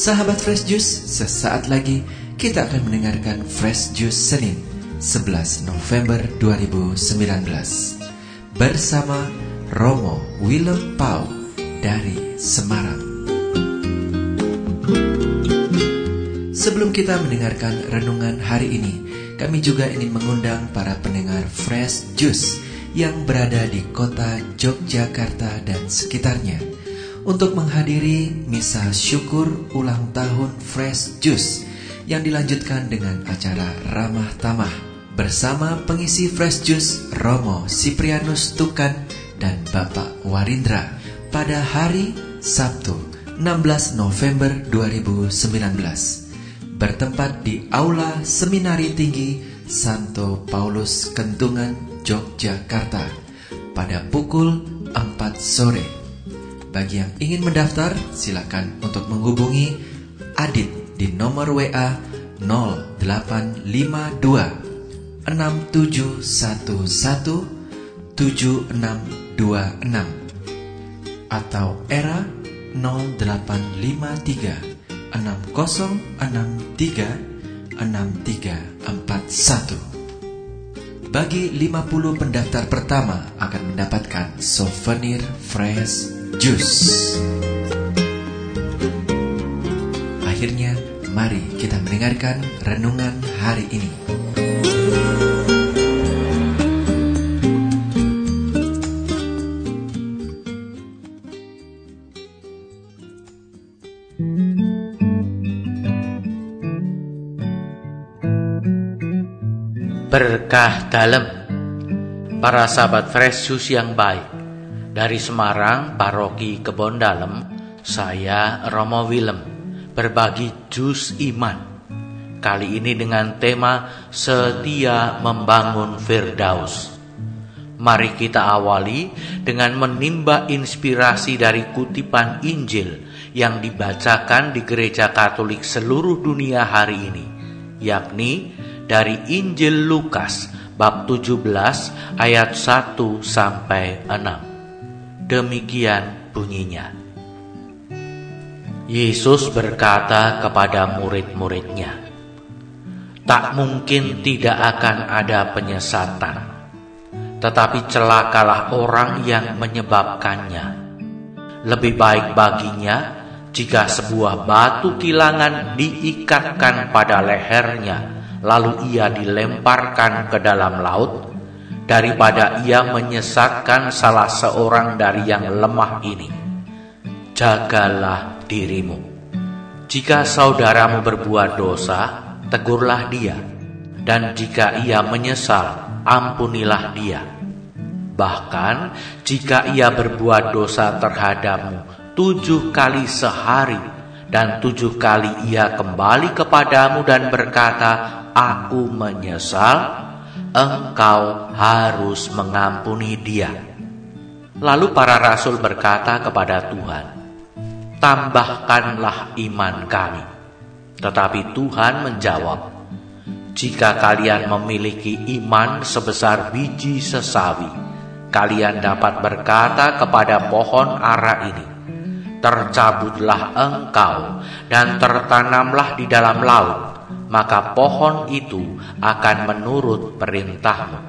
Sahabat Fresh Juice, sesaat lagi kita akan mendengarkan Fresh Juice Senin 11 November 2019 bersama Romo Willem Pau dari Semarang. Sebelum kita mendengarkan renungan hari ini, kami juga ingin mengundang para pendengar Fresh Juice yang berada di kota Yogyakarta dan sekitarnya untuk menghadiri misa syukur ulang tahun Fresh Juice yang dilanjutkan dengan acara ramah tamah bersama pengisi Fresh Juice Romo Siprianus Tukan dan Bapak Warindra pada hari Sabtu 16 November 2019 bertempat di Aula Seminari Tinggi Santo Paulus Kentungan, Yogyakarta pada pukul 4 sore. Bagi yang ingin mendaftar, silakan untuk menghubungi Adit di nomor WA 0852 6711 7626 atau era 0853 60636341. Bagi 50 pendaftar pertama akan mendapatkan souvenir fresh juice. Akhirnya, mari kita mendengarkan renungan hari ini. berkah dalam para sahabat Fresh Juice yang baik dari Semarang paroki Kebon Dalem saya Romo Willem. Berbagi jus iman. Kali ini dengan tema setia membangun Firdaus. Mari kita awali dengan menimba inspirasi dari kutipan Injil yang dibacakan di gereja Katolik seluruh dunia hari ini yakni dari Injil Lukas bab 17 ayat 1 sampai 6. Demikian bunyinya. Yesus berkata kepada murid-muridnya, "Tak mungkin tidak akan ada penyesatan, tetapi celakalah orang yang menyebabkannya. Lebih baik baginya jika sebuah batu kilangan diikatkan pada lehernya." lalu ia dilemparkan ke dalam laut, daripada ia menyesatkan salah seorang dari yang lemah ini. Jagalah dirimu. Jika saudaramu berbuat dosa, tegurlah dia, dan jika ia menyesal, ampunilah dia. Bahkan jika ia berbuat dosa terhadapmu tujuh kali sehari, dan tujuh kali ia kembali kepadamu dan berkata, aku menyesal, engkau harus mengampuni dia. Lalu para rasul berkata kepada Tuhan, tambahkanlah iman kami. Tetapi Tuhan menjawab, jika kalian memiliki iman sebesar biji sesawi, kalian dapat berkata kepada pohon ara ini, tercabutlah engkau dan tertanamlah di dalam laut, maka pohon itu akan menurut perintahmu.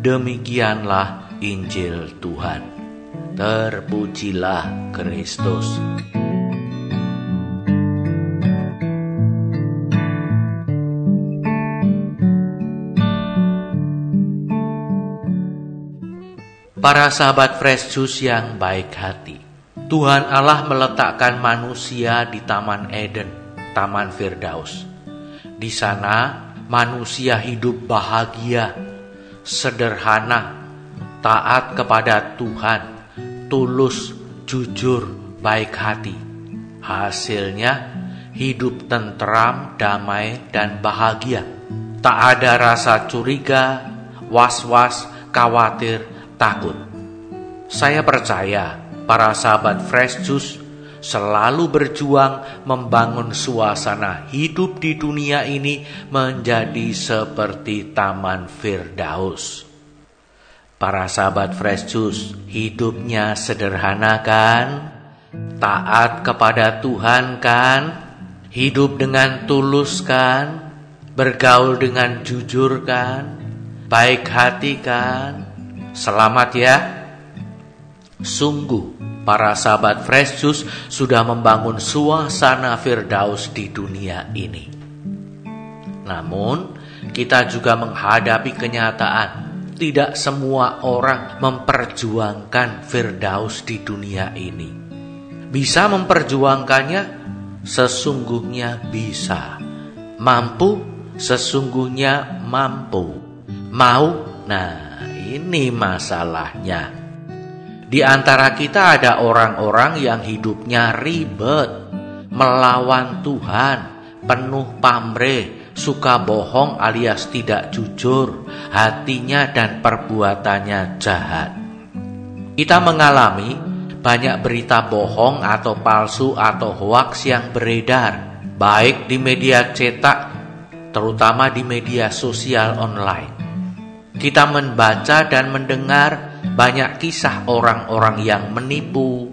Demikianlah Injil Tuhan. Terpujilah Kristus. Para sahabat Fresh Juice yang baik hati, Tuhan Allah meletakkan manusia di Taman Eden Taman Firdaus. Di sana manusia hidup bahagia, sederhana, taat kepada Tuhan, tulus, jujur, baik hati. Hasilnya hidup tentram, damai, dan bahagia. Tak ada rasa curiga, was-was, khawatir, takut. Saya percaya para sahabat Fresh Juice selalu berjuang membangun suasana hidup di dunia ini menjadi seperti Taman Firdaus. Para sahabat Fresh Juice hidupnya sederhana kan? taat kepada Tuhan kan, hidup dengan tulus kan, bergaul dengan jujur kan, baik hati kan. Selamat ya. Sungguh para sahabat Fresh sudah membangun suasana Firdaus di dunia ini. Namun, kita juga menghadapi kenyataan tidak semua orang memperjuangkan Firdaus di dunia ini. Bisa memperjuangkannya? Sesungguhnya bisa. Mampu? Sesungguhnya mampu. Mau? Nah, ini masalahnya. Di antara kita ada orang-orang yang hidupnya ribet, melawan Tuhan, penuh pamrih, suka bohong alias tidak jujur, hatinya dan perbuatannya jahat. Kita mengalami banyak berita bohong atau palsu atau hoaks yang beredar, baik di media cetak, terutama di media sosial online. Kita membaca dan mendengar banyak kisah orang-orang yang menipu,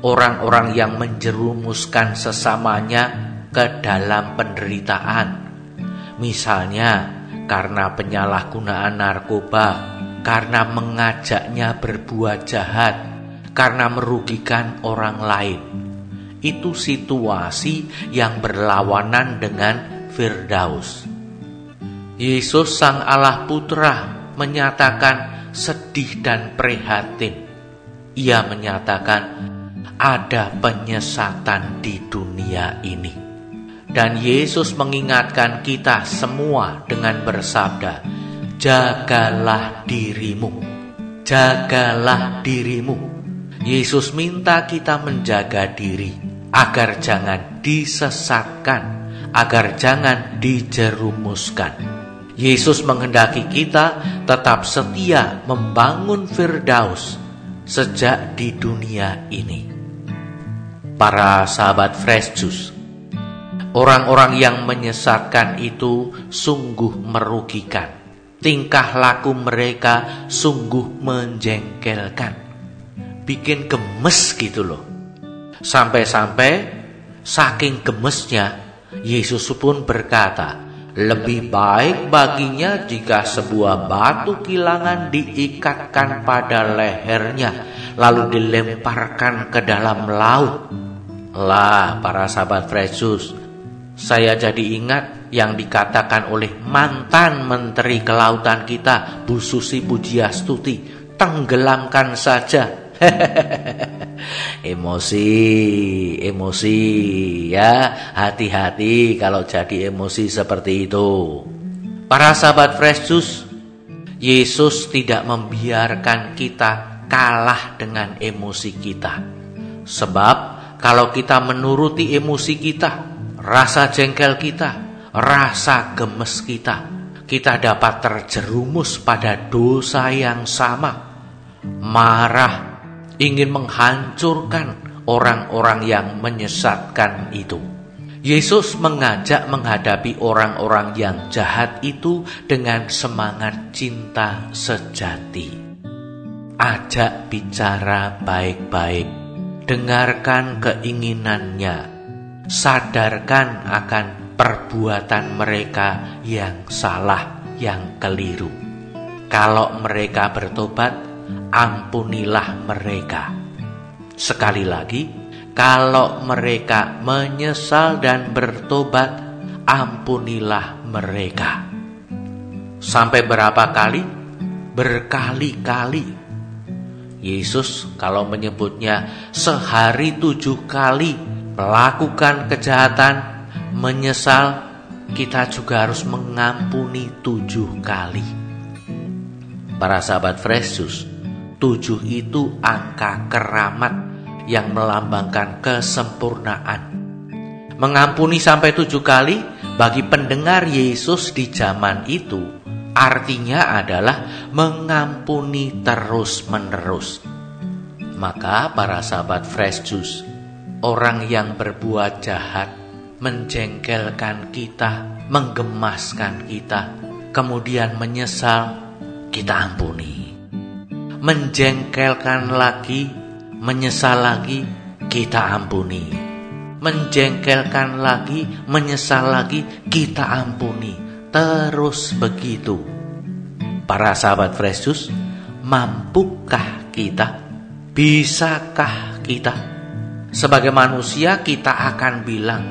orang-orang yang menjerumuskan sesamanya ke dalam penderitaan. Misalnya karena penyalahgunaan narkoba, karena mengajaknya berbuat jahat, karena merugikan orang lain. Itu situasi yang berlawanan dengan Firdaus. Yesus Sang Allah Putra menyatakan sedih dan prihatin. Ia menyatakan ada penyesatan di dunia ini. Dan Yesus mengingatkan kita semua dengan bersabda, "Jagalah dirimu, jagalah dirimu." Yesus minta kita menjaga diri agar jangan disesatkan, agar jangan dijerumuskan. Yesus menghendaki kita tetap setia membangun Firdaus sejak di dunia ini. Para sahabat Fresh Juice, orang-orang yang menyesatkan itu sungguh merugikan. Tingkah laku mereka sungguh menjengkelkan. Bikin gemes gitu loh. Sampai-sampai saking gemesnya Yesus pun berkata, lebih baik baginya jika sebuah batu kilangan diikatkan pada lehernya, lalu dilemparkan ke dalam laut. Lah, para sahabat Fresus, saya jadi ingat yang dikatakan oleh mantan Menteri Kelautan kita, Bu Susi Pujiastuti, tenggelamkan saja emosi, emosi ya, hati-hati kalau jadi emosi seperti itu. Para sahabat Fresh Juice, Yesus tidak membiarkan kita kalah dengan emosi kita. Sebab kalau kita menuruti emosi kita, rasa jengkel kita, rasa gemes kita, kita dapat terjerumus pada dosa yang sama. Marah ingin menghancurkan orang-orang yang menyesatkan itu. Yesus mengajak menghadapi orang-orang yang jahat itu dengan semangat cinta sejati. Ajak bicara baik-baik, dengarkan keinginannya, sadarkan akan perbuatan mereka yang salah, yang keliru. Kalau mereka bertobat, ampunilah mereka. Sekali lagi, kalau mereka menyesal dan bertobat, ampunilah mereka. Sampai berapa kali? Berkali-kali. Yesus kalau menyebutnya sehari tujuh kali melakukan kejahatan, menyesal, kita juga harus mengampuni tujuh kali. Para sahabat Fresus, Tujuh itu angka keramat yang melambangkan kesempurnaan. Mengampuni sampai tujuh kali bagi pendengar Yesus di zaman itu artinya adalah mengampuni terus-menerus. Maka para sahabat fresh juice, orang yang berbuat jahat, menjengkelkan kita, menggemaskan kita, kemudian menyesal, kita ampuni menjengkelkan lagi, menyesal lagi, kita ampuni. Menjengkelkan lagi, menyesal lagi, kita ampuni. Terus begitu. Para sahabat Juice, mampukah kita? Bisakah kita? Sebagai manusia kita akan bilang,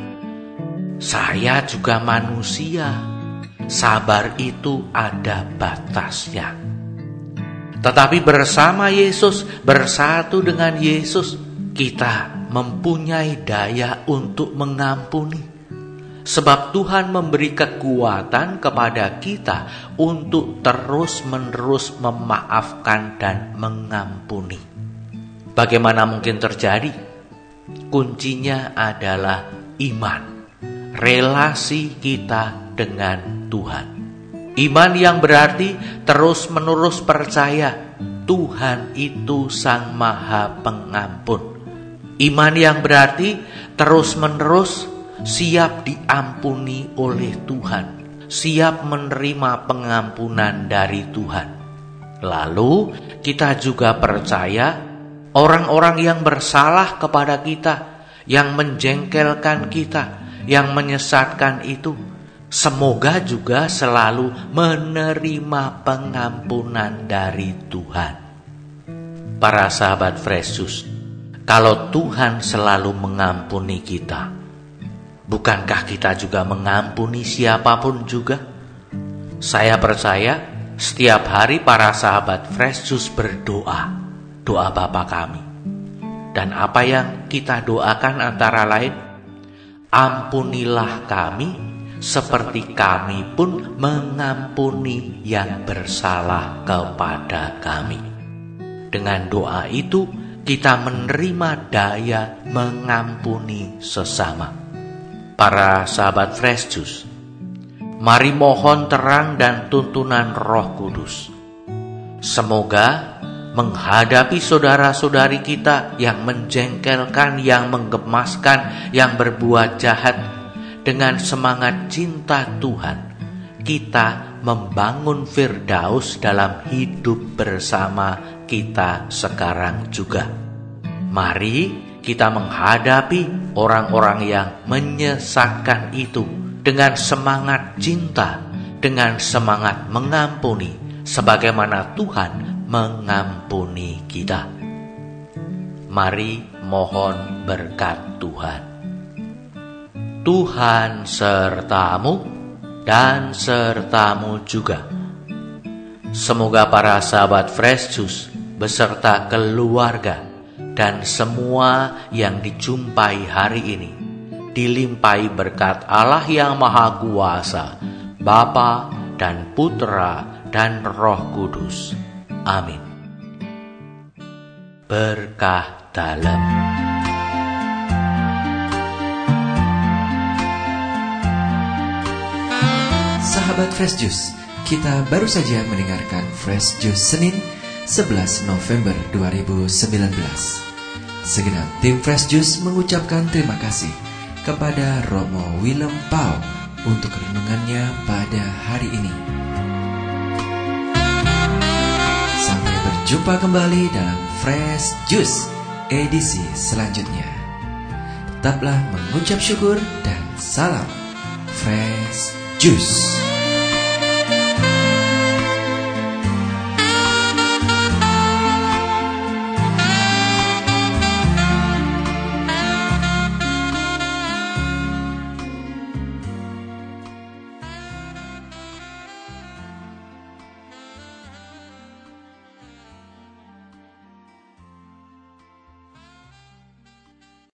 saya juga manusia. Sabar itu ada batasnya. Tetapi bersama Yesus, bersatu dengan Yesus, kita mempunyai daya untuk mengampuni. Sebab Tuhan memberi kekuatan kepada kita untuk terus-menerus memaafkan dan mengampuni. Bagaimana mungkin terjadi? Kuncinya adalah iman, relasi kita dengan Tuhan. Iman yang berarti terus-menerus percaya Tuhan itu Sang Maha Pengampun. Iman yang berarti terus-menerus siap diampuni oleh Tuhan, siap menerima pengampunan dari Tuhan. Lalu kita juga percaya orang-orang yang bersalah kepada kita, yang menjengkelkan kita, yang menyesatkan itu, semoga juga selalu menerima pengampunan dari Tuhan. Para sahabat Fresus, kalau Tuhan selalu mengampuni kita, Bukankah kita juga mengampuni siapa pun juga? Saya percaya setiap hari para sahabat Fresh Juice berdoa, doa Bapa kami. Dan apa yang kita doakan antara lain, ampunilah kami seperti kami pun mengampuni yang bersalah kepada kami. Dengan doa itu, kita menerima daya mengampuni sesama para sahabat Fresh Juice. Mari mohon terang dan tuntunan Roh Kudus. Semoga menghadapi saudara-saudari kita yang menjengkelkan, yang menggemaskan, yang berbuat jahat dengan semangat cinta Tuhan. Kita membangun Firdaus dalam hidup bersama kita sekarang juga. Mari kita menghadapi orang-orang yang menyesatkan itu dengan semangat cinta, dengan semangat mengampuni, sebagaimana Tuhan mengampuni kita. Mari mohon berkat Tuhan. Tuhan sertamu dan sertamu juga. Semoga para sahabat Fresh Juice beserta keluarga dan semua yang dijumpai hari ini dilimpahi berkat Allah yang Maha Kuasa, Bapa dan Putra dan Roh Kudus. Amin. Berkah dalam Sahabat Fresh Juice, kita baru saja mendengarkan Fresh Juice Senin 11 November 2019. Segenap tim Fresh Juice mengucapkan terima kasih kepada Romo Willem Pau untuk renungannya pada hari ini. Sampai berjumpa kembali dalam Fresh Juice edisi selanjutnya. Tetaplah mengucap syukur dan salam Fresh Juice.